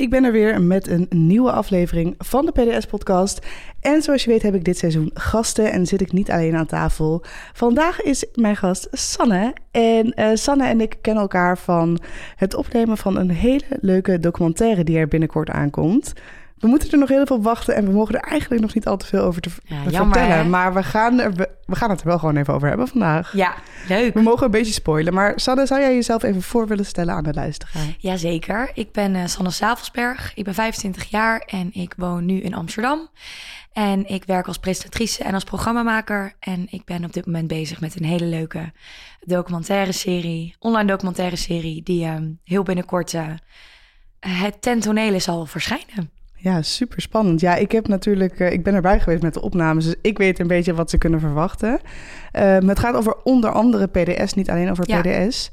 Ik ben er weer met een nieuwe aflevering van de PDS-podcast. En zoals je weet heb ik dit seizoen gasten en zit ik niet alleen aan tafel. Vandaag is mijn gast Sanne. En uh, Sanne en ik kennen elkaar van het opnemen van een hele leuke documentaire die er binnenkort aankomt. We moeten er nog heel veel op wachten en we mogen er eigenlijk nog niet al te veel over te Ja, vertellen. hè? maar we gaan, er, we, we gaan het er wel gewoon even over hebben vandaag. Ja, leuk. We mogen een beetje spoilen, maar Sanne, zou jij jezelf even voor willen stellen aan de luisteraar? Jazeker. Ik ben eh, Sanne Savelsberg. Ik ben 25 jaar en ik woon nu in Amsterdam. En ik werk als presentatrice en als programmamaker. En ik ben op dit moment bezig met een hele leuke documentaire serie, online documentaire serie, die eh, heel binnenkort eh, het ten tonele zal verschijnen. Ja, super spannend. Ja, ik heb natuurlijk, eh, ik ben erbij geweest met de opnames, dus ik weet een beetje wat ze kunnen verwachten. Ehm, het gaat over onder andere PDS, niet alleen over Ja. PDS.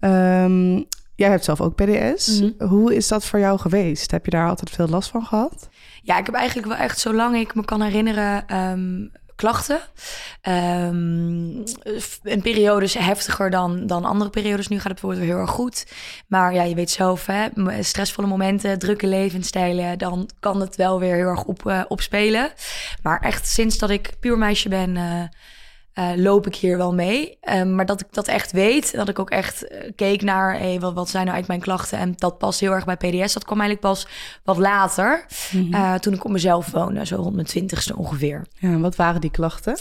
Ehm, jij hebt zelf ook PDS. Mhm. Hoe is dat voor jou geweest? Heb je daar altijd veel last van gehad? Ja, ik heb eigenlijk wel echt, zolang ik me kan herinneren, ehm, klachten. Ehm, een periodes heftiger dan, dan andere periodes. Nu gaat het bijvoorbeeld weer heel erg goed. Maar ja, je weet zelf, hè, stressvolle momenten, drukke levensstijlen, dan kan het wel weer heel erg op, eh, opspelen. Maar echt sinds dat ik puur meisje ben, eh, eh, loop ik hier wel mee. Ehm, maar dat ik dat echt weet, dat ik ook echt eh, keek naar hey, wat, wat zijn nou eigenlijk mijn klachten. En dat past heel erg bij PDS. Dat kwam eigenlijk pas wat later, eh, toen ik op mezelf woonde, zo rond mijn twintigste ongeveer. Ja, wat waren die klachten?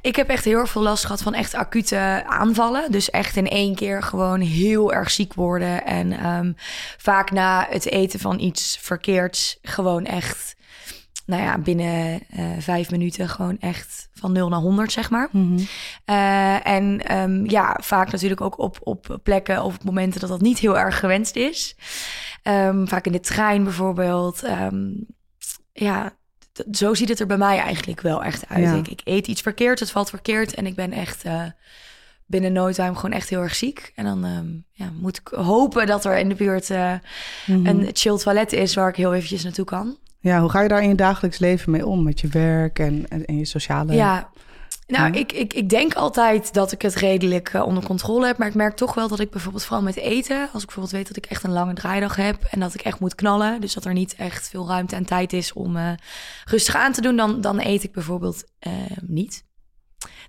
Ik heb echt heel erg veel last gehad van echt acute aanvallen. Dus echt in één keer gewoon heel erg ziek worden. En ehm, vaak na het eten van iets verkeerds gewoon echt... Nou ja, binnen eh, vijf minuten gewoon echt van 0 naar 100, zeg maar. Eh, en ehm, ja, vaak natuurlijk ook op, op plekken of op momenten dat dat niet heel erg gewenst is. Ehm, vaak in de trein bijvoorbeeld. Ehm, ja, zo ziet het er bij mij eigenlijk wel echt uit. Ja. Ik, ik eet iets verkeerd, het valt verkeerd en ik ben echt eh, binnen no time gewoon echt heel erg ziek. En dan ja, moet ik hopen dat er in de buurt Mhm. een chill toilet is waar ik heel eventjes naartoe kan. Ja, hoe ga je daar in je dagelijks leven mee om? Met je werk en, en, en je sociale... Ja. Nou, ik, ik, ik denk altijd dat ik het redelijk eh, onder controle heb. Maar ik merk toch wel dat ik bijvoorbeeld vooral met eten... als ik bijvoorbeeld weet dat ik echt een lange draaidag heb... en dat ik echt moet knallen... dus dat er niet echt veel ruimte en tijd is om eh, rustig aan te doen... dan, dan eet ik bijvoorbeeld eh, niet.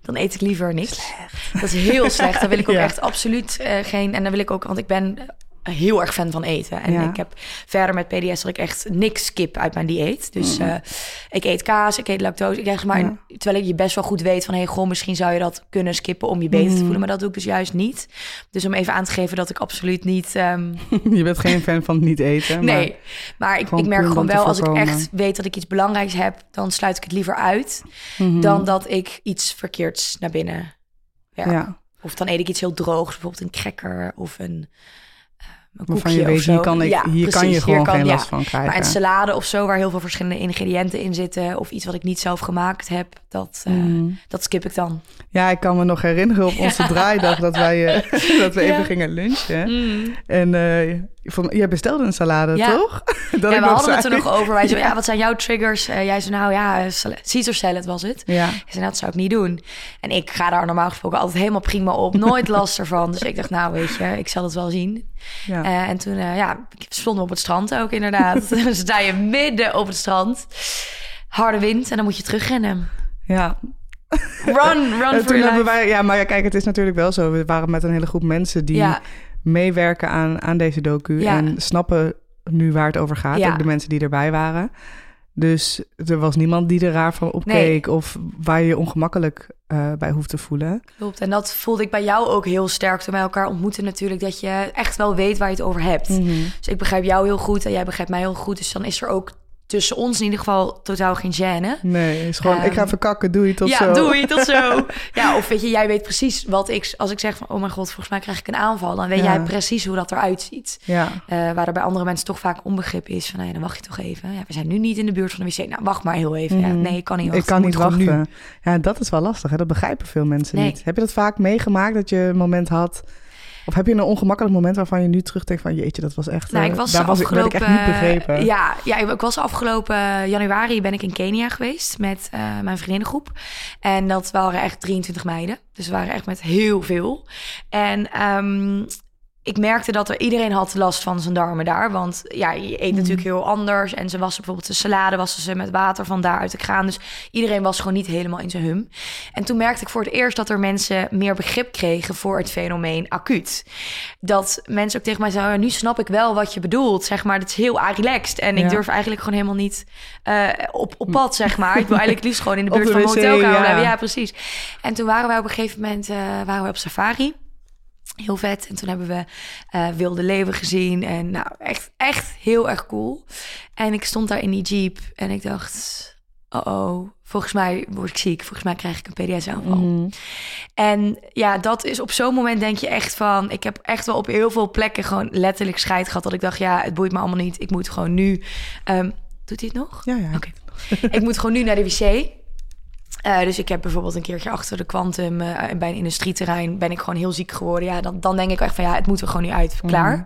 Dan eet ik liever niks. Dat is heel slecht. Dan wil ik ook Ja. echt absoluut geen... en dan wil ik ook... want ik ben heel erg fan van eten. En Ja. ik heb verder met PDS dat ik echt niks skip uit mijn dieet. Dus Mm. eh, ik eet kaas, ik eet lactose. Ik zeg maar, Ja. terwijl ik je best wel goed weet van... hey, goh, misschien zou je dat kunnen skippen om je beter Mm. te voelen. Maar dat doe ik dus juist niet. Dus om even aan te geven dat ik absoluut niet... ehm, je bent geen fan van niet eten. nee, maar ik, ik merk gewoon wel... als ik echt weet dat ik iets belangrijks heb... dan sluit ik het liever uit... Mhm. dan dat ik iets verkeerds naar binnen werk. Ja, Of dan eet ik iets heel droogs, bijvoorbeeld een cracker of een, waarvan koekje je weet, hier kan, ik, Ja, hier kan je gewoon kan- geen ja. last van krijgen. Maar een salade of zo, waar heel veel verschillende ingrediënten in zitten... of iets wat ik niet zelf gemaakt heb, dat, eh, Mhm. dat skip ik dan. Ja, ik kan me nog herinneren op onze draaidag dat wij eh, dat we even gingen lunchen. En eh, van, jij bestelde een salade, Ja. toch? dat ja, ik we hadden het er nog over. Wij zeiden, ja, wat zijn jouw triggers? Eh, jij zei, nou ja, eh, Caesar salad was het. Ja, Ik zei, dat zou ik niet doen. En ik ga daar normaal gesproken altijd helemaal prima op. Nooit last ervan. Dus ik dacht, nou weet je, ik zal het wel zien. ja. Eh, en toen, ja, stonden we op het strand ook inderdaad. Dan sta je midden op het strand. Harde wind en dan moet je terugrennen. ja. Run, run En for toen hebben wij, ja, maar ja, kijk, het is natuurlijk wel zo. We waren met een hele groep mensen die Ja, meewerken aan, aan deze docu. Ja. En snappen nu waar het over gaat. Ja. Ook de mensen die erbij waren. Dus er was niemand die er raar van opkeek. Of waar je je ongemakkelijk eh, bij hoeft te voelen. klopt. En dat voelde ik bij jou ook heel sterk toen wij elkaar ontmoeten natuurlijk. Dat je echt wel weet waar je het over hebt. Mhm. Dus ik begrijp jou heel goed en jij begrijpt mij heel goed. Dus dan is er ook tussen ons in ieder geval totaal geen gêne. Nee, het is gewoon, Ehm, ik ga verkakken, doe je tot ja, zo. doei, tot zo. ja, of weet je, jij weet precies wat ik... Als ik zeg van, oh mijn god, volgens mij krijg ik een aanval... dan weet Ja. jij precies hoe dat eruit ziet. Ja, Eh, waar er bij andere mensen toch vaak onbegrip is. Van, ja, dan wacht je toch even. Ja, we zijn nu niet in de buurt van de wc. Nou, wacht maar heel even. Ja, Mhm. nee, ik kan niet wachten. ik kan niet nu. wachten. Ja, dat is wel lastig. Hè? Dat begrijpen veel mensen Nee. niet. Heb je dat vaak meegemaakt dat je een moment had... Of heb je een ongemakkelijk moment waarvan je nu terugdenkt van... jeetje, dat was echt... Nou, eh, ik was daar was ik, ik echt niet begrepen. Ja, ja, ik was afgelopen januari ben ik in Kenia geweest met eh, mijn vriendinnengroep. En dat waren echt 23 meiden. Dus we waren echt met heel veel. En ehm, ik merkte dat er iedereen had last van zijn darmen daar. Want ja, je eet natuurlijk heel anders. En ze wassen bijvoorbeeld de salade, wassen ze met water van daar uit de kraan. Dus iedereen was gewoon niet helemaal in zijn hum. En toen merkte ik voor het eerst dat er mensen meer begrip kregen voor het fenomeen acuut. Dat mensen ook tegen mij zeiden, nu snap ik wel wat je bedoelt. Zeg maar, het is heel relaxed. En ik durf eigenlijk gewoon helemaal niet eh, op, op pad, zeg maar. Ik wil eigenlijk liefst gewoon in de buurt de van mijn hotelkamer ja. blijven. Ja, precies. En toen waren wij op een gegeven moment eh, waren we op safari. Heel vet. En toen hebben we eh, wilde leeuwen gezien. En nou, echt, echt heel erg cool. En ik stond daar in die jeep en ik dacht... Oh, oh, volgens mij word ik ziek. Volgens mij krijg ik een PDS-aanval. Mhm. En ja, dat is op zo'n moment denk je echt van... Ik heb echt wel op heel veel plekken gewoon letterlijk scheid gehad. Dat ik dacht, ja, het boeit me allemaal niet. Ik moet gewoon nu... ehm, doet hij het nog? Ja, ja. Oké. ik moet gewoon nu naar de wc. Eh, dus ik heb bijvoorbeeld een keertje achter de Quantum eh, bij een industrieterrein ben ik gewoon heel ziek geworden. Ja, dan, dan denk ik echt van ja, het moet er gewoon nu uit. Klaar. Mhm.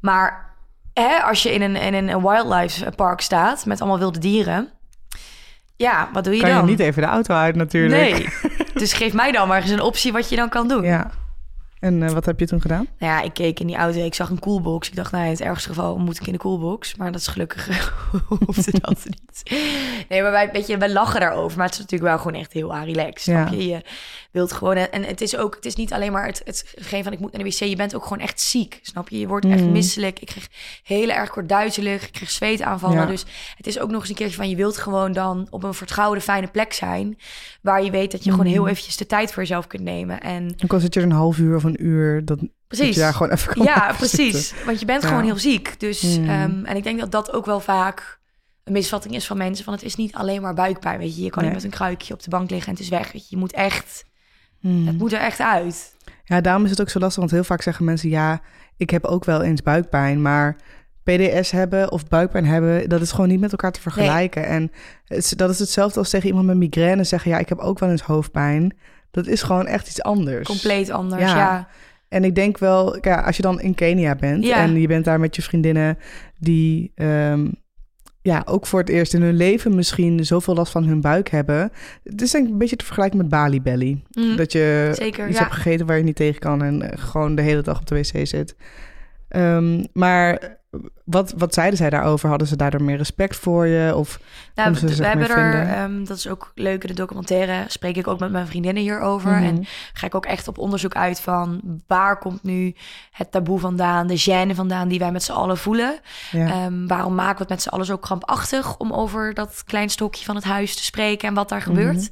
Maar hè, als je in een, in een wildlife park staat met allemaal wilde dieren. Ja, wat doe je Kan dan? je niet even de auto uit natuurlijk. Nee. dus geef mij dan maar eens een optie wat je dan kan doen. Ja. En eh, wat heb je toen gedaan? Nou ja, ik keek in die auto, ik zag een coolbox. Ik dacht, nou, in het ergste geval moet ik in de coolbox. Maar dat is gelukkig hoefde dat niet. Nee, maar wij, weet je, wij lachen daarover. Maar het is natuurlijk wel gewoon echt heel relaxed. Ja. Snap je? Je wilt gewoon... En het is ook, het is niet alleen maar het, het geen van ik moet naar de wc. Je bent ook gewoon echt ziek, snap je? Je wordt echt Mm. misselijk. Ik kreeg heel erg kort duizelig. Ik kreeg zweetaanvallen. Ja. Dus het is ook nog eens een keertje van... Je wilt gewoon dan op een vertrouwde, fijne plek zijn. Waar je weet dat je gewoon Mm. heel eventjes de tijd voor jezelf kunt nemen. En Ook al zit je een half uur of een uur, dat, dat Precies. je daar gewoon even kan Ja, precies. zitten. Want je bent Ja. gewoon heel ziek. Dus, Mm. ehm, en ik denk dat dat ook wel vaak een misvatting is van mensen. Van het is niet alleen maar buikpijn. Weet je, je kan Nee. niet met een kruikje op de bank liggen en het is weg. Weet je, je moet echt, Hmm. het moet er echt uit. Ja, daarom is het ook zo lastig, want heel vaak zeggen mensen... ja, ik heb ook wel eens buikpijn, maar PDS hebben of buikpijn hebben... dat is gewoon niet met elkaar te vergelijken. En het dat is hetzelfde als tegen iemand met migraine zeggen... ja, ik heb ook wel eens hoofdpijn. Dat is gewoon echt iets anders. Compleet anders, Ja. ja. En ik denk wel, ja, als je dan in Kenia bent... Ja. en je bent daar met je vriendinnen die... ehm, ja, ook voor het eerst in hun leven misschien zoveel last van hun buik hebben. Het is denk ik een beetje te vergelijken met Bali Belly. Mm, Dat je Zeker, iets ja. hebt gegeten waar je niet tegen kan en eh, gewoon de hele dag op de wc zit. Ehm, maar wat, wat zeiden zij daarover? Hadden ze daardoor meer respect voor je? Of Nou, ze we, hebben er, ehm, dat is ook leuk in de documentaire, spreek ik ook met mijn vriendinnen hierover. Mhm. En ga ik ook echt op onderzoek uit van waar komt nu het taboe vandaan, de gêne vandaan die wij met z'n allen voelen. ja. Ehm, waarom maken we het met z'n allen zo krampachtig om over dat klein stokje van het huis te spreken en wat daar gebeurt? Mhm.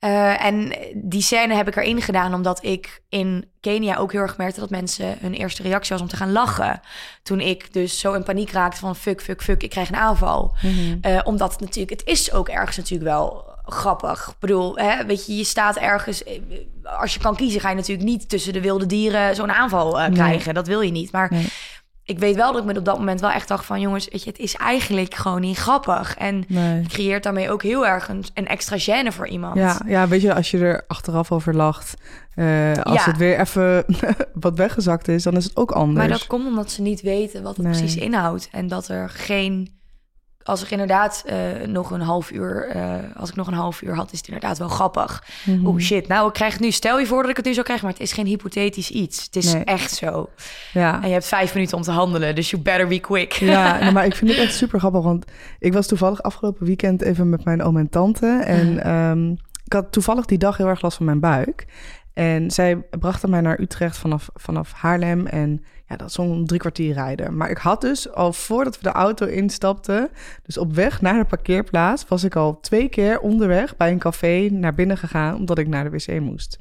Eh, en die scène heb ik erin gedaan omdat ik in Kenia ook heel erg merkte dat mensen hun eerste reactie was om te gaan lachen. Toen ik dus zo in paniek raakte van fuck, fuck, fuck, ik krijg een aanval. Mhm. Eh, omdat het natuurlijk, het is ook ergens natuurlijk wel grappig. Ik bedoel, hè, weet je, je staat ergens. eh, Als je kan kiezen, ga je natuurlijk niet tussen de wilde dieren zo'n aanval Nee. krijgen. Dat wil je niet. Maar Nee. Ik weet wel dat ik me op dat moment wel echt dacht van jongens, weet je, het is eigenlijk gewoon niet grappig. En Nee. creëert daarmee ook heel erg een, een extra gêne voor iemand. Ja, ja, weet je, als je er achteraf over lacht, eh, als Ja. het weer even wat weggezakt is, dan is het ook anders. Maar dat komt omdat ze niet weten wat het Nee. precies inhoudt. En dat er geen. Als ik inderdaad eh, nog een half uur. eh, als ik nog een half uur had, is het inderdaad wel grappig. Mhm. Oeh shit, nou ik krijg het nu. Stel je voor dat ik het nu zou krijgen, maar het is geen hypothetisch iets. Het is Nee. echt zo. Ja. En je hebt vijf minuten om te handelen, dus you better be quick. Ja, nou, maar ik vind het echt super grappig, want ik was toevallig afgelopen weekend even met mijn oom en tante. En ehm, ik had toevallig die dag heel erg last van mijn buik. En zij brachten mij naar Utrecht vanaf, vanaf Haarlem. En ja, dat is zo'n drie kwartier rijden. Maar ik had dus al voordat we de auto instapten, dus op weg naar de parkeerplaats, was ik al twee keer onderweg bij een café naar binnen gegaan, omdat ik naar de wc moest.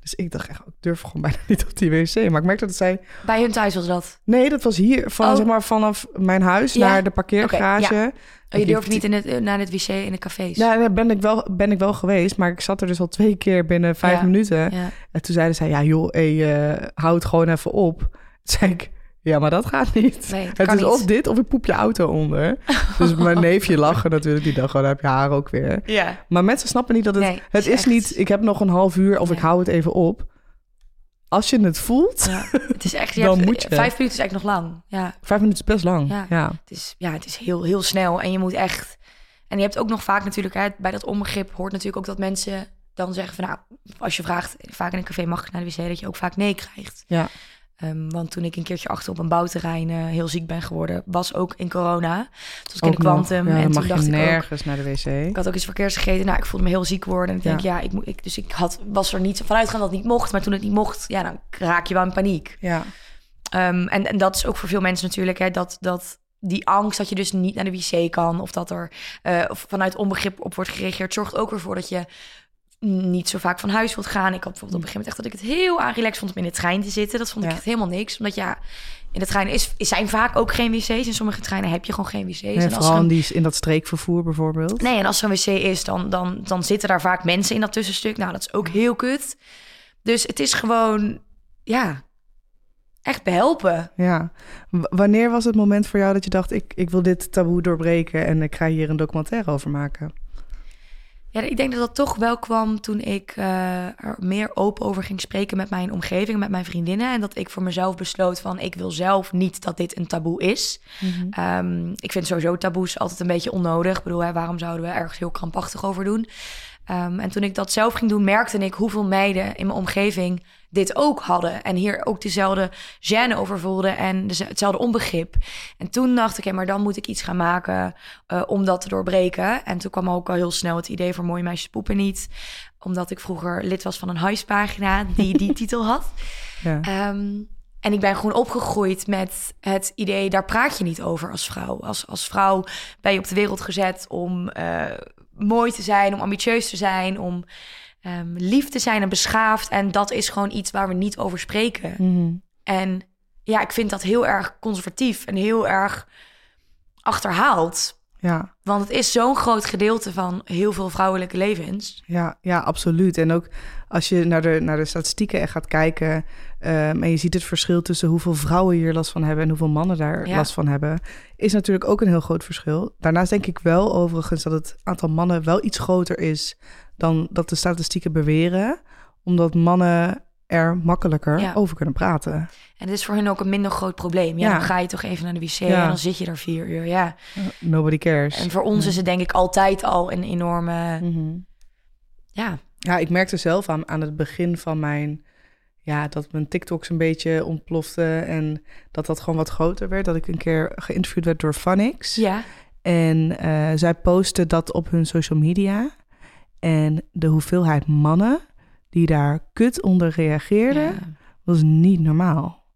Dus ik dacht echt, ik durf gewoon bijna niet op die wc. Maar ik merkte dat zij Bij hun thuis was dat. Nee, dat was hier, van, Oh. zeg maar, vanaf mijn huis Ja? naar de parkeergarage. Oké, Oh, je durft niet in het, eh, naar het wc in de cafés. Ja, daar ben ik, wel, ben ik wel geweest, maar ik zat er dus al twee keer binnen vijf Ja. minuten. Ja. En toen zeiden zij, ja joh, hey, eh, hou het gewoon even op. Zei ik, ja, maar dat gaat niet. Nee, het kan is niet. of dit of ik poep je auto onder. dus mijn neefje lachen natuurlijk, die dacht, gewoon, dan heb je haar ook weer. Ja. Maar mensen snappen niet dat het, Nee, het is echt- niet, ik heb nog een half uur of ik hou het even op. Als je het voelt, ja. Het is echt, je Dan hebt- moet je. Vijf minuten is echt nog lang. Ja. vijf minuten is best lang. Ja. ja. Het is, ja, het is heel, heel snel. En je moet echt. En je hebt ook nog vaak natuurlijk, hè, bij dat onbegrip hoort natuurlijk ook dat mensen dan zeggen van nou, als je vraagt, vaak in een café mag ik naar de wc, dat je ook vaak nee krijgt. Ja. Ehm, want toen ik een keertje achter op een bouwterrein uh, heel ziek ben geworden, was ook in corona. Toen was ik in de Quantum. Ja, en toen dacht ik ook, nergens naar de wc. ik had ook iets verkeerds gegeten. Nou, ik voelde me heel ziek worden. En ik denk, ja, ik moet, ik, dus ik had, was er niet vanuit gaan dat het niet mocht. Maar toen het niet mocht, ja, dan raak je wel in paniek. Ja, Ehm, en, en dat is ook voor veel mensen natuurlijk, hè, dat, dat die angst dat je dus niet naar de wc kan of dat er eh, vanuit onbegrip op wordt gereageerd, zorgt ook weer voor dat je niet zo vaak van huis wilt gaan. Ik had bijvoorbeeld op een gegeven moment echt dat ik het heel aanrelaxed vond om in de trein te zitten. Dat vond ik Ja. echt helemaal niks, omdat ja, in de trein is, zijn vaak ook geen wc's. In sommige treinen heb je gewoon geen wc's. en en als vooral in, een, die, in dat streekvervoer bijvoorbeeld. nee, en als er een wc is, dan, dan, dan zitten daar vaak mensen in dat tussenstuk. Nou, dat is ook heel kut. Dus het is gewoon, ja, echt behelpen. Ja. W- wanneer was het moment voor jou dat je dacht... Ik, ik wil dit taboe doorbreken en ik ga hier een documentaire over maken? Ja, ik denk dat dat toch wel kwam toen ik eh, er meer open over ging spreken met mijn omgeving, met mijn vriendinnen. En dat ik voor mezelf besloot van ik wil zelf niet dat dit een taboe is. Ehm, ik vind sowieso taboes altijd een beetje onnodig. Ik bedoel, hè, waarom zouden we ergens heel krampachtig over doen? Ehm, en toen ik dat zelf ging doen, merkte ik hoeveel meiden in mijn omgeving dit ook hadden. En hier ook dezelfde gêne over voelden en hetzelfde onbegrip. En toen dacht ik, hé, maar dan moet ik iets gaan maken eh, om dat te doorbreken. En toen kwam ook al heel snel het idee voor Mooie Meisjes Poepen Niet. Omdat ik vroeger lid was van een huispagina die die titel had. Ja. Ehm, en ik ben gewoon opgegroeid met het idee, daar praat je niet over als vrouw. Als, als vrouw ben je op de wereld gezet om eh, mooi te zijn, om ambitieus te zijn, om ehm, lief te zijn en beschaafd. En dat is gewoon iets waar we niet over spreken. Mhm. En ja, ik vind dat heel erg conservatief en heel erg achterhaald. ja. Want het is zo'n groot gedeelte van heel veel vrouwelijke levens. Ja, ja, absoluut. En ook als je naar de, naar de statistieken gaat kijken... ehm, en je ziet het verschil tussen hoeveel vrouwen hier last van hebben... en hoeveel mannen daar Ja. last van hebben... is natuurlijk ook een heel groot verschil. Daarnaast denk ik wel overigens dat het aantal mannen wel iets groter is... dan dat de statistieken beweren. Omdat mannen er makkelijker Ja. over kunnen praten. En het is voor hen ook een minder groot probleem. Ja, Ja. dan ga je toch even naar de wc Ja. en dan zit je daar vier uur. Ja. Nobody cares. En voor ons is het denk ik altijd al een enorme... Mhm. Ja, Ja, ik merkte zelf aan, aan het begin van mijn... Ja, dat mijn TikToks een beetje ontplofte en dat dat gewoon wat groter werd. Dat ik een keer geïnterviewd werd door Funix. ja. En eh, zij posten dat op hun social media. En de hoeveelheid mannen die daar kut onder reageerden, ja. was niet normaal.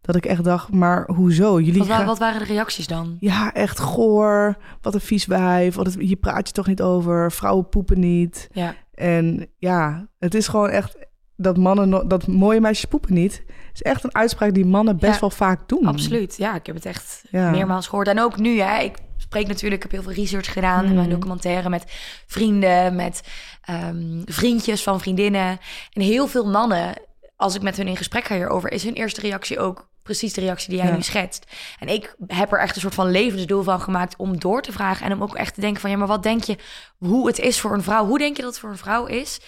Dat ik echt dacht, maar hoezo? Jullie Wat, gaan- wat waren de reacties dan? Ja, echt goor. Wat een vies wijf. Wat het- hier praat je toch niet over. Vrouwen poepen niet. Ja, En ja, het is gewoon echt dat mannen, dat mooie meisjes poepen niet. is echt een uitspraak die mannen best Ja, wel vaak doen. absoluut. Ja, ik heb het echt Ja. meermaals gehoord. En ook nu, hè. Ik spreek natuurlijk, ik heb heel veel research gedaan in mijn Mhm. documentaire met vrienden, met ehm, vriendjes van vriendinnen. En heel veel mannen, als ik met hun in gesprek ga hierover, is hun eerste reactie ook precies de reactie die jij Ja. nu schetst. En ik heb er echt een soort van levensdoel van gemaakt om door te vragen en om ook echt te denken van, ja, maar wat denk je hoe het is voor een vrouw? Hoe denk je dat het voor een vrouw is?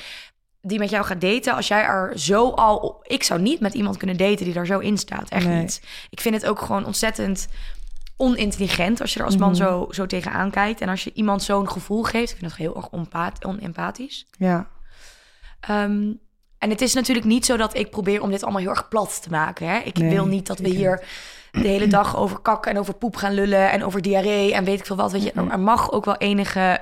Die met jou gaat daten, als jij er zo al... op- Ik zou niet met iemand kunnen daten die daar zo in staat. Echt Nee. niet. Ik vind het ook gewoon ontzettend onintelligent als je er als man Mhm. zo, zo tegenaan kijkt. En als je iemand zo'n gevoel geeft, ik vind dat heel erg onpaat, onempathisch. Ja, Ehm, en het is natuurlijk niet zo dat ik probeer om dit allemaal heel erg plat te maken. Hè? Ik Nee, wil niet dat we hier de hele dag over kak en over poep gaan lullen en over diarree en weet ik veel wat. Weet je, er mag ook wel enige,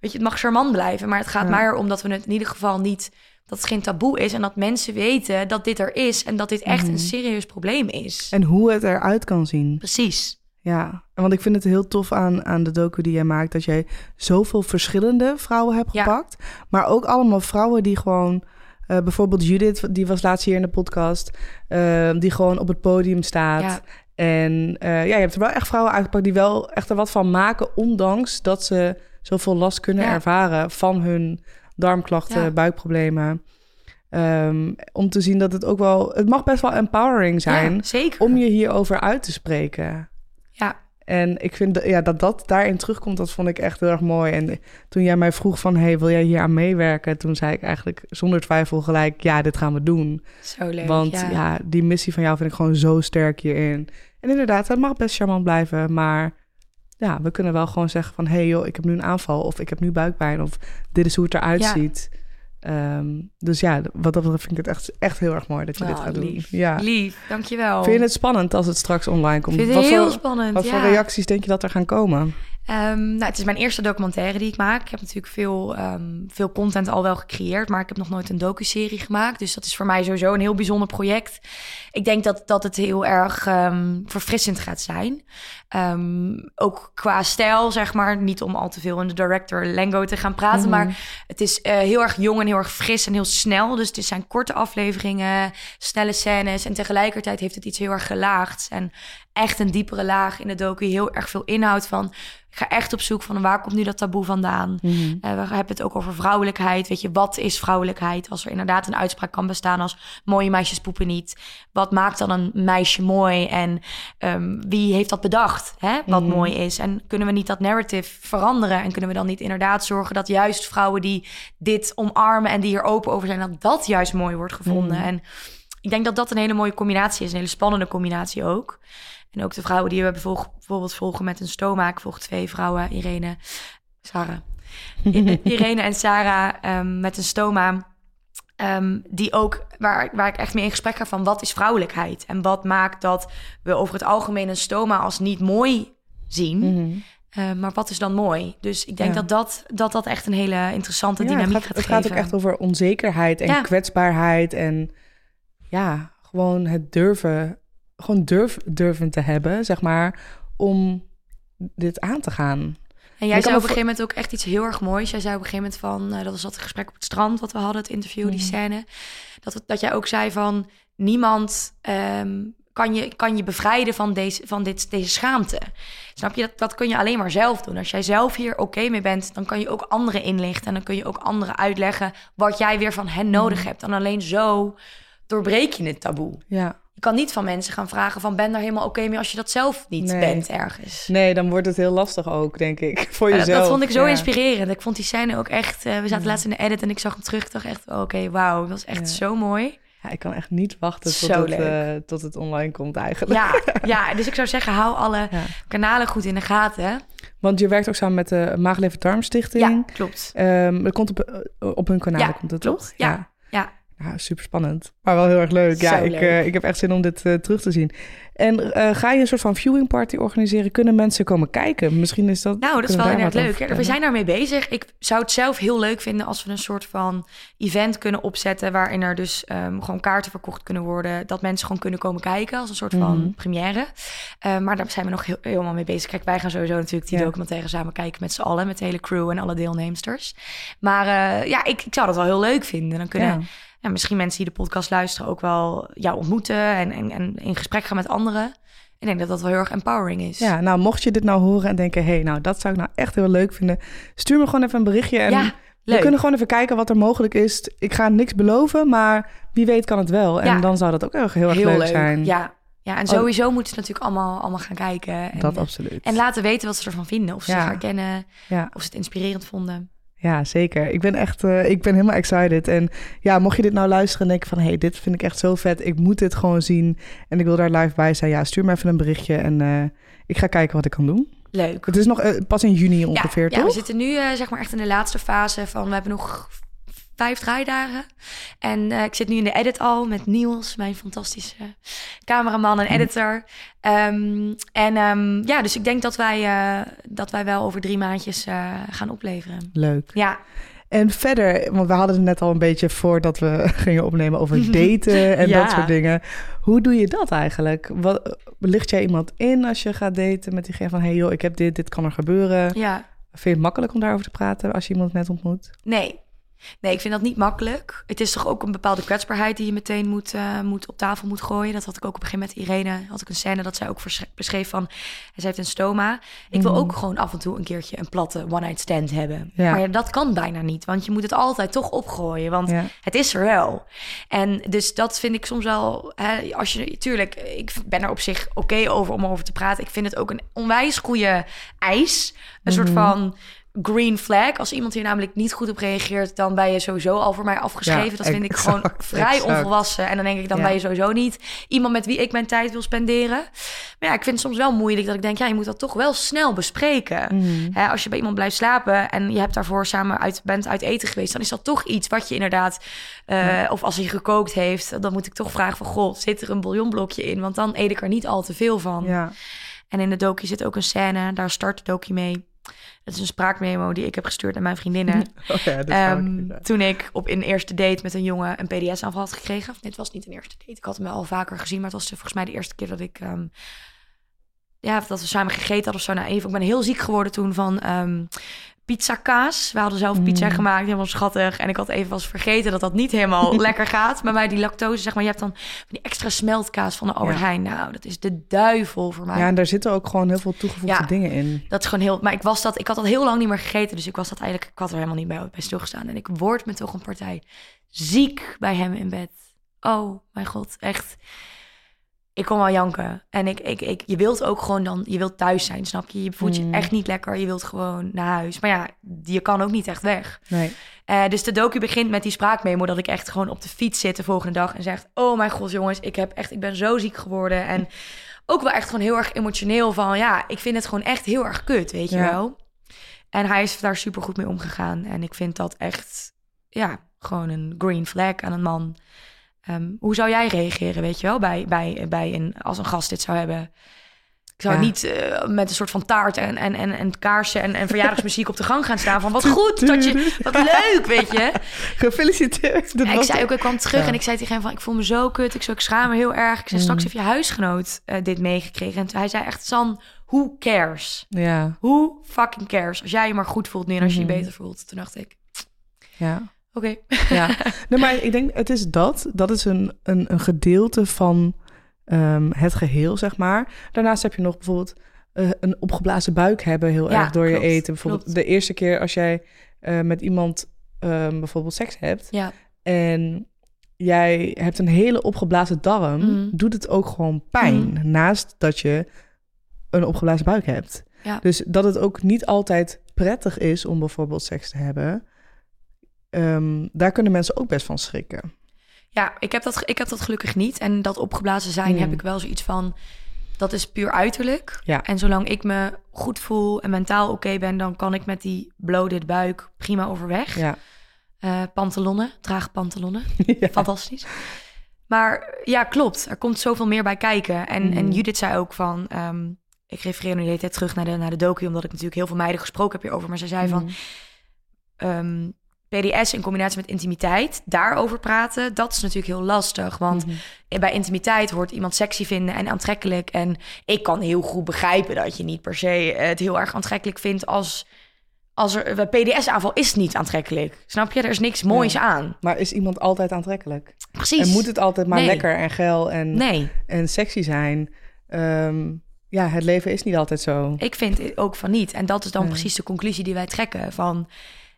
weet je, het mag charmant blijven, maar het gaat Ja. maar om dat we het in ieder geval niet, dat het geen taboe is en dat mensen weten dat dit er is en dat dit echt Mhm. een serieus probleem is. en hoe het eruit kan zien. Precies. Ja, want ik vind het heel tof aan, aan de docu die jij maakt... dat jij zoveel verschillende vrouwen hebt Ja. gepakt. Maar ook allemaal vrouwen die gewoon... eh, bijvoorbeeld Judith, die was laatst hier in de podcast... eh, die gewoon op het podium staat... Ja. En eh, ja, je hebt er wel echt vrouwen uitgepakt die wel echt er wat van maken, ondanks dat ze zoveel last kunnen Ja. ervaren van hun darmklachten, Ja. buikproblemen. Ehm, om te zien dat het ook wel, het mag best wel empowering zijn Ja, zeker. om je hierover uit te spreken. Ja, En ik vind dat- ja, dat dat daarin terugkomt, dat vond ik echt heel erg mooi. En toen jij mij vroeg van, hey, wil jij hier aan meewerken? Toen zei ik eigenlijk zonder twijfel gelijk, ja, dit gaan we doen. zo leuk. Want ja. ja. die missie van jou vind ik gewoon zo sterk hierin. En inderdaad, het mag best charmant blijven, maar ja, we kunnen wel gewoon zeggen van... hé hey joh, ik heb nu een aanval of ik heb nu buikpijn of dit is hoe het eruit Ja. ziet. Ehm, dus ja, wat dat betreft vind ik het echt, echt heel erg mooi dat je dit Oh, gaat lief. doen. Ja. Lief, dankjewel. Vind je het spannend als het straks online komt? Vind het wat heel voor, spannend, wat voor reacties denk je dat er gaan komen? Ehm, nou, het is mijn eerste documentaire die ik maak. Ik heb natuurlijk veel, ehm, veel content al wel gecreëerd, maar ik heb nog nooit een docuserie gemaakt. Dus dat is voor mij sowieso een heel bijzonder project. Ik denk dat, dat het heel erg verfrissend gaat zijn. Ehm, ook qua stijl, zeg maar. Niet om al te veel in de director lingo te gaan praten, Mhm. maar het is eh, heel erg jong en heel erg fris en heel snel. Dus het zijn korte afleveringen, snelle scènes. En tegelijkertijd heeft het iets heel erg gelaagd. En echt een diepere laag in de docu. Heel erg veel inhoud van. Ik ga echt op zoek van waar komt nu dat taboe vandaan? Mhm. Eh, we hebben het ook over vrouwelijkheid. Weet je, wat is vrouwelijkheid? Als er inderdaad een uitspraak kan bestaan als mooie meisjes poepen niet. Wat maakt dan een meisje mooi? En ehm, wie heeft dat bedacht? Hè? Wat Mhm. mooi is? En kunnen we niet dat narrative veranderen? En kunnen we dan niet inderdaad zorgen dat juist vrouwen die dit omarmen en die hier open over zijn, dat dat juist mooi wordt gevonden? Mhm. En ik denk dat dat een hele mooie combinatie is, een hele spannende combinatie ook. En ook de vrouwen die we bijvoorbeeld, volgen met een stoma. Ik volg twee vrouwen, Irene, Sarah. I- Irene en Sarah ehm, met een stoma. Ehm, die ook, waar, waar ik echt mee in gesprek ga van wat is vrouwelijkheid? En wat maakt dat we over het algemeen een stoma als niet mooi zien? Mhm. Eh, maar wat is dan mooi? Dus ik denk Ja. dat, dat, dat dat echt een hele interessante Ja, dynamiek het gaat, gaat, het geven. gaat ook echt over onzekerheid en Ja. kwetsbaarheid. En ja, gewoon het durven, gewoon durf, durven te hebben, zeg maar, om dit aan te gaan. En jij zei op een gegeven moment ook echt iets heel erg moois. Jij zei op een gegeven moment van, eh, dat was dat gesprek op het strand wat we hadden, het interview, die Mhm. scène. Dat, het- dat jij ook zei van, niemand ehm, kan, je, kan je bevrijden van, deze, van dit, deze schaamte. Snap je? Dat, dat kun je alleen maar zelf doen. Als jij zelf hier oké mee bent, dan kan je ook anderen inlichten. En dan kun je ook anderen uitleggen wat jij weer van hen nodig Mhm. hebt. En alleen zo doorbreek je het taboe. Ja. Je kan niet van mensen gaan vragen van, ben daar helemaal oké mee als je dat zelf niet Nee. bent ergens. Nee, dan wordt het heel lastig ook, denk ik, voor jezelf. dat, dat vond ik zo Ja. inspirerend. Ik vond die scène ook echt... eh, we zaten Ja. laatst in de edit en ik zag hem terug. Ik dacht echt, oké, wauw. Dat was echt Ja. zo mooi. Ja, ik kan echt niet wachten tot, het, eh, tot het online komt eigenlijk. Ja, ja, dus ik zou zeggen, hou alle kanalen goed in de gaten. Want je werkt ook samen met de Maagleven Darmstichting. Ja, klopt. Ehm, dat komt op, eh, op hun kanaal, Ja, komt het klopt. toch? Ja, ja. Ja, super spannend. Maar wel heel erg leuk. Ja, Zo ik, leuk. eh, ik heb echt zin om dit eh, terug te zien. En eh, ga je een soort van viewing party organiseren? Kunnen mensen komen kijken? Misschien is dat. Nou, dat is wel inderdaad wat leuk. Ja, we zijn daarmee bezig. Ik zou het zelf heel leuk vinden als we een soort van event kunnen opzetten... waarin er dus ehm, gewoon kaarten verkocht kunnen worden. Dat mensen gewoon kunnen komen kijken als een soort van Mhm. première. Maar daar zijn we nog heel, helemaal mee bezig. Kijk, wij gaan sowieso natuurlijk die Ja. documentaire samen kijken met z'n allen... met de hele crew en alle deelnemsters. Maar ja, ik, ik zou dat wel heel leuk vinden. Dan kunnen Ja. Ja, misschien mensen die de podcast luisteren ook wel jou ontmoeten... en, en, en in gesprek gaan met anderen. Ik denk dat dat wel heel erg empowering is. Ja, nou, mocht je dit nou horen en denken: hé, hey, nou, dat zou ik nou echt heel leuk vinden. Stuur me gewoon even een berichtje. En Ja, we leuk. kunnen gewoon even kijken wat er mogelijk is. Ik ga niks beloven, maar wie weet kan het wel. En dan zou dat ook heel, heel erg leuk, zijn. Ja, ja en sowieso moeten ze natuurlijk allemaal, allemaal gaan kijken. En, dat absoluut. en laten weten wat ze ervan vinden. Of ze zich herkennen, of ze het inspirerend vonden. Ja, zeker. Ik ben echt, eh, ik ben helemaal excited. En ja, mocht je dit nou luisteren en denken van, hé, hey, dit vind ik echt zo vet. Ik moet dit gewoon zien en ik wil daar live bij zijn. Ja, stuur me even een berichtje en eh, ik ga kijken wat ik kan doen. Leuk. Het is nog eh, pas in juni ongeveer, ja, ja, we toch? zitten nu zeg maar echt in de laatste fase van... We hebben nog vijf draaidagen. En eh, ik zit nu in de edit al met Niels, mijn fantastische cameraman en editor. Ehm, en ehm, ja, dus ik denk dat wij, eh, dat wij wel over drie maandjes eh, gaan opleveren. Leuk. Ja, En verder, want we hadden het net al een beetje voordat we gingen opnemen over daten en Ja. dat soort dingen. Hoe doe je dat eigenlijk? Wat, licht jij iemand in als je gaat daten met diegene van, hé hey joh, ik heb dit, dit kan er gebeuren. ja. Vind je het makkelijk om daarover te praten als je iemand net ontmoet? Nee. Nee, ik vind dat niet makkelijk. Het is toch ook een bepaalde kwetsbaarheid die je meteen moet, eh, moet op tafel moet gooien. Dat had ik ook op een gegeven moment met Irene. Had ik een scène dat zij ook beschreef van... Zij heeft een stoma. Ik wil Mhm. ook gewoon af en toe een keertje een platte one-night stand hebben. Ja. Maar ja, dat kan bijna niet. Want je moet het altijd toch opgooien. Want Ja. het is er wel. En dus dat vind ik soms wel... Hè, als je, tuurlijk, ik ben er op zich oké over om over te praten. Ik vind het ook een onwijs goede eis. Een soort Mhm. van green flag. Als iemand hier namelijk niet goed op reageert, dan ben je sowieso al voor mij afgeschreven. Ja, dat vind ik gewoon vrij exact. onvolwassen. En dan denk ik, dan Ja. ben je sowieso niet iemand met wie ik mijn tijd wil spenderen. Maar ja, ik vind het soms wel moeilijk dat ik denk, ja, je moet dat toch wel snel bespreken. Mhm. Hè, als je bij iemand blijft slapen en je hebt daarvoor samen uit, bent uit eten geweest, dan is dat toch iets wat je inderdaad, eh, of als hij gekookt heeft, dan moet ik toch vragen van, god, zit er een bouillonblokje in? Want dan eet ik er niet al te veel van. Ja. En in de docu zit ook een scène, daar start de docu mee. Het is een spraakmemo die ik heb gestuurd aan mijn vriendinnen. Oh ja, ik toen ik op een eerste date met een jongen een PDS-aanval had gekregen. Of dit was niet een eerste date. Ik had hem al vaker gezien, maar het was volgens mij de eerste keer dat ik... ehm, ja, dat we samen gegeten hadden of zo. Nou, even, ik ben heel ziek geworden toen van ehm pizza kaas. We hadden zelf pizza Mm. gemaakt, helemaal schattig. En ik had even was vergeten dat dat niet helemaal lekker gaat. Maar bij die lactose, zeg maar, je hebt dan die extra smeltkaas van de Albert Ja. Heijn. Nou, dat is de duivel voor mij. ja, en daar zitten ook gewoon heel veel toegevoegde Ja. dingen in. Dat is gewoon heel. Maar ik was dat. Ik had dat heel lang niet meer gegeten. Dus ik was dat eigenlijk. Ik had er helemaal niet bij, bij stilgestaan. En ik word me toch een partij ziek bij hem in bed. Oh, mijn god, echt. Ik kon wel janken. En ik, ik, ik, je wilt ook gewoon dan. Je wilt thuis zijn, snap je? Je voelt je Mm. echt niet lekker. Je wilt gewoon naar huis. Maar ja, je kan ook niet echt weg. Nee. Eh, dus de docu begint met die spraakmemo dat ik echt gewoon op de fiets zit de volgende dag en zegt: "Oh mijn god, jongens, ik heb echt, ik ben zo ziek geworden en ook wel echt gewoon heel erg emotioneel van ja, ik vind het gewoon echt heel erg kut, weet je wel." En hij is daar super goed mee omgegaan en ik vind dat echt ja, gewoon een green flag aan een man. Ehm, hoe zou jij reageren, weet je wel, bij, bij, bij een, als een gast dit zou hebben? Ik zou Ja. niet eh, met een soort van taart en, en, en, en kaarsen en, en verjaardagsmuziek op de gang gaan staan. Van wat goed dat je, wat leuk, weet je. Gefeliciteerd. Ja, ik zei ook, ik kwam terug Ja. en ik zei tegen hem van, ik voel me zo kut. Ik, zo, ik schaam me heel erg. Ik zei, straks Mm. heeft je huisgenoot eh, dit meegekregen. En hij zei echt, San, who cares? Ja, Who fucking cares? Als jij je maar goed voelt nu en als je je Mhm. beter voelt. Toen dacht ik, ja. Oké. Ja, nee, maar ik denk, het is dat. Dat is een, een, een gedeelte van ehm, het geheel, zeg maar. Daarnaast heb je nog bijvoorbeeld eh, een opgeblazen buik hebben heel Ja, erg door je eten. Bijvoorbeeld klopt. de eerste keer als jij eh, met iemand ehm, bijvoorbeeld seks hebt Ja, en jij hebt een hele opgeblazen darm, Mhm. doet het ook gewoon pijn. Mhm. Naast dat je een opgeblazen buik hebt. Ja. Dus dat het ook niet altijd prettig is om bijvoorbeeld seks te hebben. Ehm, daar kunnen mensen ook best van schrikken. ja ik, heb dat, ik heb dat gelukkig niet. En dat opgeblazen zijn Mm. heb ik wel zoiets van, dat is puur uiterlijk. Ja. En zolang ik me goed voel en mentaal oké ben, dan kan ik met die bloated buik prima overweg. Ja. Eh, pantalonnen, draag pantalonnen. ja. Fantastisch. Maar ja, klopt. Er komt zoveel meer bij kijken. En, Mhm. en Judith zei ook van... ehm, ik refereer nu de hele tijd terug naar de, naar de docu... omdat ik natuurlijk heel veel meiden gesproken heb hierover. Maar ze zei van... Mhm. PDS in combinatie met intimiteit, daarover praten... dat is natuurlijk heel lastig. Want Mhm. bij intimiteit hoort iemand sexy vinden en aantrekkelijk. En ik kan heel goed begrijpen dat je niet per se het heel erg aantrekkelijk vindt... als, als er... een PDS-aanval is niet aantrekkelijk. Snap je? Er is niks moois aan. Maar is iemand altijd aantrekkelijk? Precies. En moet het altijd maar Nee. lekker en geil en, Nee. en sexy zijn? Ehm, ja, het leven is niet altijd zo. Ik vind ook van niet. En dat is dan precies de conclusie die wij trekken van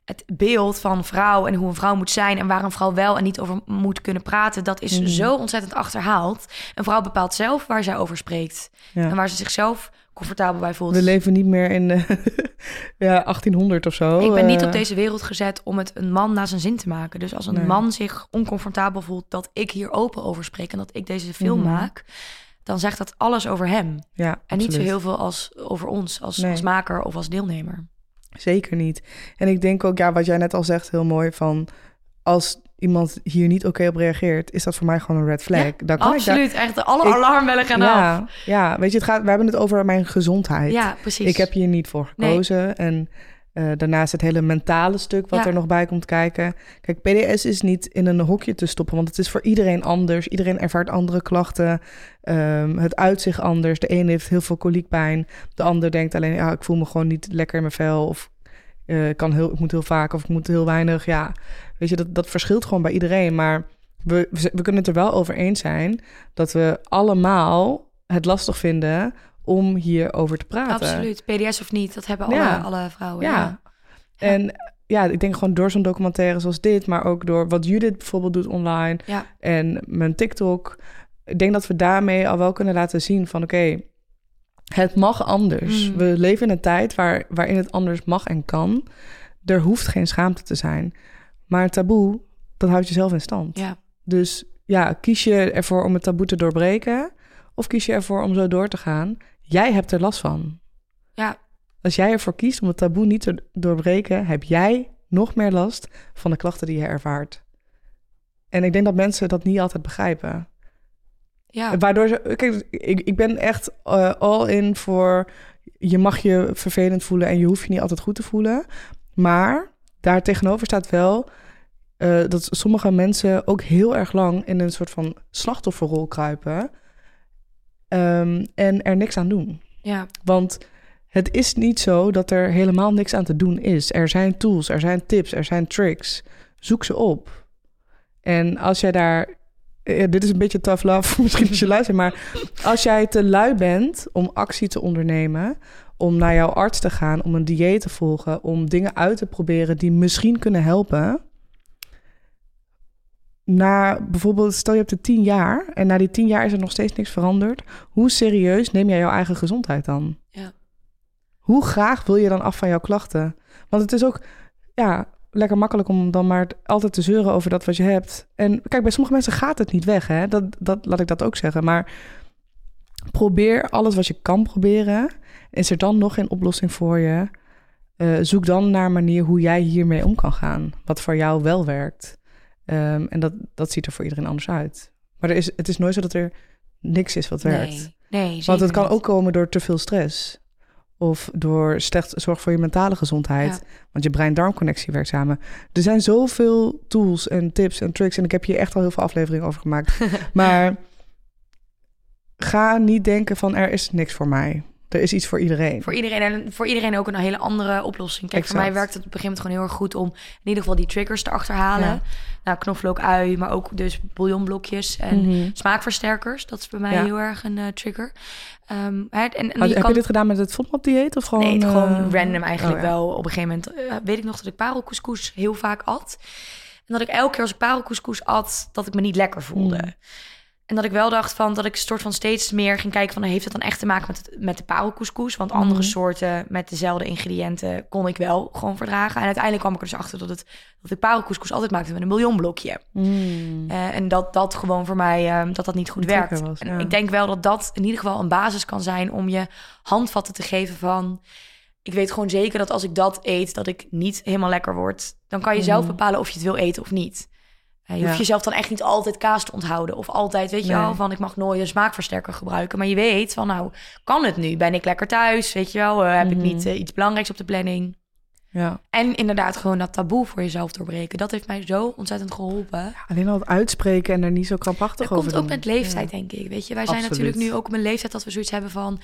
het beeld van vrouw en hoe een vrouw moet zijn en waar een vrouw wel en niet over moet kunnen praten, dat is Mhm. zo ontzettend achterhaald. Een vrouw bepaalt zelf waar zij over spreekt Ja. en waar ze zichzelf comfortabel bij voelt. We leven niet meer in de, ja, 1800 of zo. ik ben niet eh, op deze wereld gezet om het een man naar zijn zin te maken. Dus als een Nee. man zich oncomfortabel voelt dat ik hier open over spreek en dat ik deze film Mhm. maak, dan zegt dat alles over hem. Ja, En niet zo heel veel als over ons als, Nee. als maker of als deelnemer. Zeker niet. En ik denk ook, ja, wat jij net al zegt, heel mooi van... als iemand hier niet oké op reageert, is dat voor mij gewoon een red flag. Ja, Dan kan daar- Absoluut, echt alle Ik- alarmbellen gaan af. ja, ja, weet je, het gaat, we hebben het over mijn gezondheid. Ja, precies. Ik heb hier niet voor Nee. gekozen. En eh, daarnaast het hele mentale stuk wat Ja. er nog bij komt kijken. Kijk, PDS is niet in een hokje te stoppen, want het is voor iedereen anders. Iedereen ervaart andere klachten. Ehm, het uitzicht anders. De ene heeft heel veel koliekpijn. De ander denkt alleen, ja, ik voel me gewoon niet lekker in mijn vel. Of eh, kan heel, ik moet heel vaak of ik moet heel weinig. Ja, weet je, dat, dat verschilt gewoon bij iedereen. Maar we, we, we kunnen het er wel over eens zijn dat we allemaal het lastig vinden om hierover te praten. Absoluut. PDS of niet, dat hebben alle, Ja. alle vrouwen. Ja. Ja. En ja, ik denk gewoon door zo'n documentaire zoals dit, maar ook door wat Judith bijvoorbeeld doet online Ja. en mijn TikTok. Ik denk dat we daarmee al wel kunnen laten zien van oké, Het mag anders. Mm. We leven in een tijd waar, waarin het anders mag en kan. Er hoeft geen schaamte te zijn. Maar een taboe, dat houdt jezelf in stand. Ja. Dus ja, kies je ervoor om het taboe te doorbreken... of kies je ervoor om zo door te gaan? Jij hebt er last van. Ja. Als jij ervoor kiest om het taboe niet te doorbreken... heb jij nog meer last van de klachten die je ervaart. En ik denk dat mensen dat niet altijd begrijpen. Ja. Waardoor ze... Kijk, ik, ik ben echt eh, all in voor... Je mag je vervelend voelen en je hoeft je niet altijd goed te voelen. Maar daar tegenover staat wel... eh, dat sommige mensen ook heel erg lang in een soort van slachtofferrol kruipen. Ehm, en er niks aan doen. Ja. Want het is niet zo dat er helemaal niks aan te doen is. Er zijn tools, er zijn tips, er zijn tricks. Zoek ze op. En als jij daar... eh, dit is een beetje tough love, misschien als je luistert... maar als jij te lui bent om actie te ondernemen... om naar jouw arts te gaan, om een dieet te volgen... om dingen uit te proberen die misschien kunnen helpen... Na bijvoorbeeld, stel je hebt de tien jaar... en na die tien jaar is er nog steeds niks veranderd... hoe serieus neem jij jouw eigen gezondheid dan? Ja. Hoe graag wil je dan af van jouw klachten? Want het is ook ja, lekker makkelijk om dan maar altijd te zeuren over dat wat je hebt. En kijk, bij sommige mensen gaat het niet weg, hè? Dat, dat, laat ik dat ook zeggen. Maar probeer alles wat je kan proberen. Is er dan nog geen oplossing voor je? Eh, zoek dan naar een manier hoe jij hiermee om kan gaan. Wat voor jou wel werkt. Ehm, en dat, dat ziet er voor iedereen anders uit. Maar er is, het is nooit zo dat er niks is wat werkt. Nee. Nee, Want het kan niet. ook komen door te veel stress. Of door slecht zorg voor je mentale gezondheid. Ja. Want je brein-darmconnectie werkt samen. Er zijn zoveel tools en tips en tricks. En ik heb hier echt al heel veel afleveringen over gemaakt. maar ga niet denken van er is niks voor mij. Er is iets voor iedereen. Voor iedereen en voor iedereen ook een hele andere oplossing. Kijk, voor mij werkt het op een gegeven moment gewoon heel erg goed om in ieder geval die triggers te achterhalen. Ja. Nou, knoflook, ui, maar ook dus bouillonblokjes en Mhm. smaakversterkers. Dat is bij mij Ja. heel erg een eh, trigger. Ehm, hè, en, en je heb kan... je dit gedaan met het FODMAP-dieet? Of gewoon, Nee, het gewoon eh, random eigenlijk oh ja. wel. Op een gegeven moment eh, weet ik nog dat ik parelcouscous heel vaak at. En dat ik elke keer als ik parelcouscous at, dat ik me niet lekker voelde. Mm. En dat ik wel dacht van dat ik soort van steeds meer ging kijken van heeft het dan echt te maken met, het, met de parelcouscous? Want andere Mhm. soorten met dezelfde ingrediënten kon ik wel gewoon verdragen. En uiteindelijk kwam ik er dus achter dat, het, dat ik parelcouscous altijd maakte met een bouillonblokje. Mm. Eh, en dat dat gewoon voor mij eh, dat dat niet goed Een trigger werkt. was, en ik denk wel dat dat in ieder geval een basis kan zijn om je handvatten te geven van. Ik weet gewoon zeker dat als ik dat eet, dat ik niet helemaal lekker word. Dan kan je zelf Mhm. bepalen of je het wil eten of niet. Je Ja. hoeft jezelf dan echt niet altijd kaas te onthouden. Of altijd, weet je Nee. wel, van ik mag nooit een smaakversterker gebruiken. Maar je weet van, nou, kan het nu? Ben ik lekker thuis? Weet je wel, Eh, heb ik Mhm. niet eh, iets belangrijks op de planning? Ja. En inderdaad gewoon dat taboe voor jezelf doorbreken. Dat heeft mij zo ontzettend geholpen. Alleen al het uitspreken en er niet zo krampachtig Dat over komt ook met leeftijd, Ja. denk ik. Weet je, wij zijn Absoluut. natuurlijk nu ook op een leeftijd dat we zoiets hebben van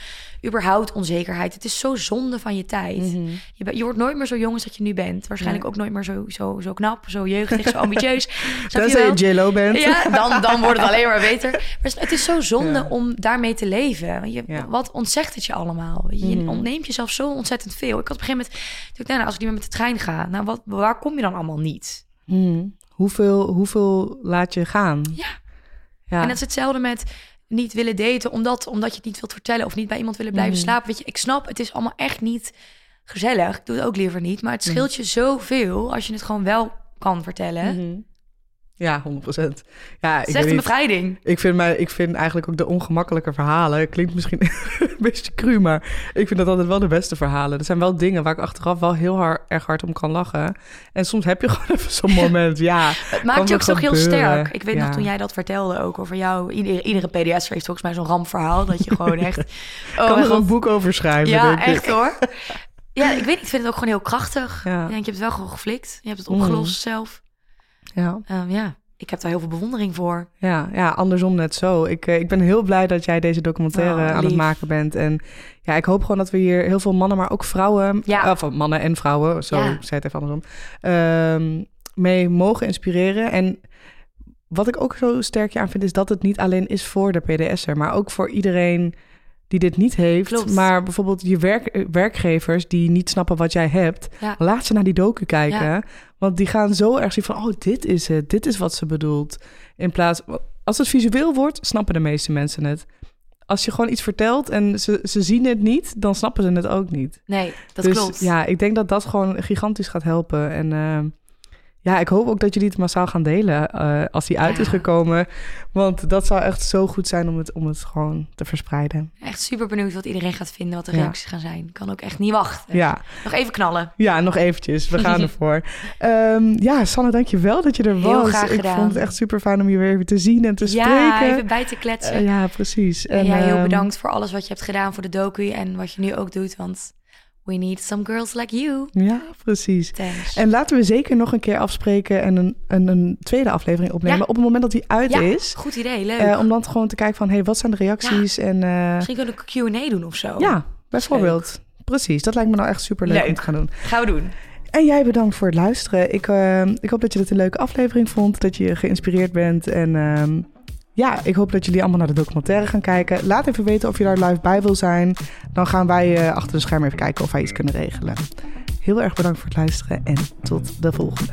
überhaupt onzekerheid. Het is zo zonde van je tijd. Mhm. Je, wordt nooit meer zo jong als dat je nu bent. Waarschijnlijk ook nooit meer zo, zo, zo knap, zo jeugdig, zo ambitieus. Je Tenzij je J-Lo bent. Ja, dan, dan wordt het alleen maar beter. Maar het is zo zonde om daarmee te leven. Je. Wat ontzegt het je allemaal? Je Mhm. ontneemt jezelf zo ontzettend veel. Ik had op een gegeven moment, dacht ik, nou, als ik niet meer met de trein ga, nou, wat, waar kom je dan allemaal niet? Mhm. Hoeveel, hoeveel laat je gaan? Ja. ja. En dat is hetzelfde met niet willen daten, omdat, omdat je het niet wilt vertellen of niet bij iemand willen blijven Mhm. slapen. Weet je, ik snap, het is allemaal echt niet gezellig. Ik doe het ook liever niet. Maar het Mhm. scheelt je zoveel als je het gewoon wel kan vertellen. Ja, 100 Ja, Het ik is echt een bevrijding. Ik vind, mij, ik vind eigenlijk ook de ongemakkelijke verhalen... Klinkt misschien een beetje cru, maar ik vind dat altijd wel de beste verhalen. Er zijn wel dingen waar ik achteraf wel heel hard, erg hard om kan lachen. En soms heb je gewoon even zo'n moment, ja. Het maakt je ook toch heel sterk. Ik weet Ja. nog toen jij dat vertelde ook over jou. Iedere, iedere PDS heeft volgens mij zo'n rampverhaal. Dat je gewoon echt... Oh, kan er een boek over schrijven, Ja, ik. echt hoor. Ja, ik weet niet. Ik vind het ook gewoon heel krachtig. Ja. Ik denk, je hebt het wel gewoon geflikt. Je hebt het Mhm. opgelost zelf. Ja. Ehm, ja, ik heb daar heel veel bewondering voor. Ja, ja, andersom net zo. Ik, eh, ik ben heel blij dat jij deze documentaire Oh, aan het maken bent. En ja, ik hoop gewoon dat we hier heel veel mannen, maar ook vrouwen... Ja. Of mannen en vrouwen, zo Ja. zei het even andersom... ehm, mee mogen inspireren. En wat ik ook zo sterk aan vind... is dat het niet alleen is voor de PDS'er... maar ook voor iedereen die dit niet heeft. Klopt. Maar bijvoorbeeld je werk, eh, werkgevers die niet snappen wat jij hebt... Ja. laat ze naar die docu kijken. Ja. Want die gaan zo erg zien van... oh, dit is het, dit is wat ze bedoelt. In plaats... Als het visueel wordt, snappen de meeste mensen het. als je gewoon iets vertelt en ze, ze zien het niet, dan snappen ze het ook niet. Nee, dat dus klopt. ja, ik denk dat dat gewoon gigantisch gaat helpen. En uh, ja, ik hoop ook dat jullie het massaal gaan delen uh, als die uit Ja. is gekomen. Want dat zou echt zo goed zijn om het, om het gewoon te verspreiden. Echt super benieuwd wat iedereen gaat vinden, wat de Ja. reacties gaan zijn. Kan ook echt niet wachten. Ja, Nog even knallen. ja nog eventjes. We gaan ervoor. Ehm ja, Sanne, dank je wel dat je er Heel was. graag ik gedaan. vond het echt super fijn om je weer even te zien en te Ja, spreken. even bij te kletsen. Eh, ja, precies. en jij heel ehm, bedankt voor alles wat je hebt gedaan voor de docu en wat je nu ook doet. Want we need some girls like you. Ja, precies. Thanks. En laten we zeker nog een keer afspreken en een, een, een tweede aflevering opnemen. Ja. Op het moment dat die uit ja, is. goed idee, leuk. Eh, om dan gewoon te kijken van, hey, wat zijn de reacties? En eh, Misschien kunnen we een Q&A doen of zo. ja, bijvoorbeeld. Precies, dat lijkt me nou echt super leuk om te gaan doen. Gaan we doen. En jij bedankt voor het luisteren. Ik, eh, ik hoop dat je het een leuke aflevering vond, dat je geïnspireerd bent. En ehm, ja, ik hoop dat jullie allemaal naar de documentaire gaan kijken. Laat even weten of je daar live bij wil zijn. Dan gaan wij eh, achter de schermen even kijken of wij iets kunnen regelen. Heel erg bedankt voor het luisteren en tot de volgende.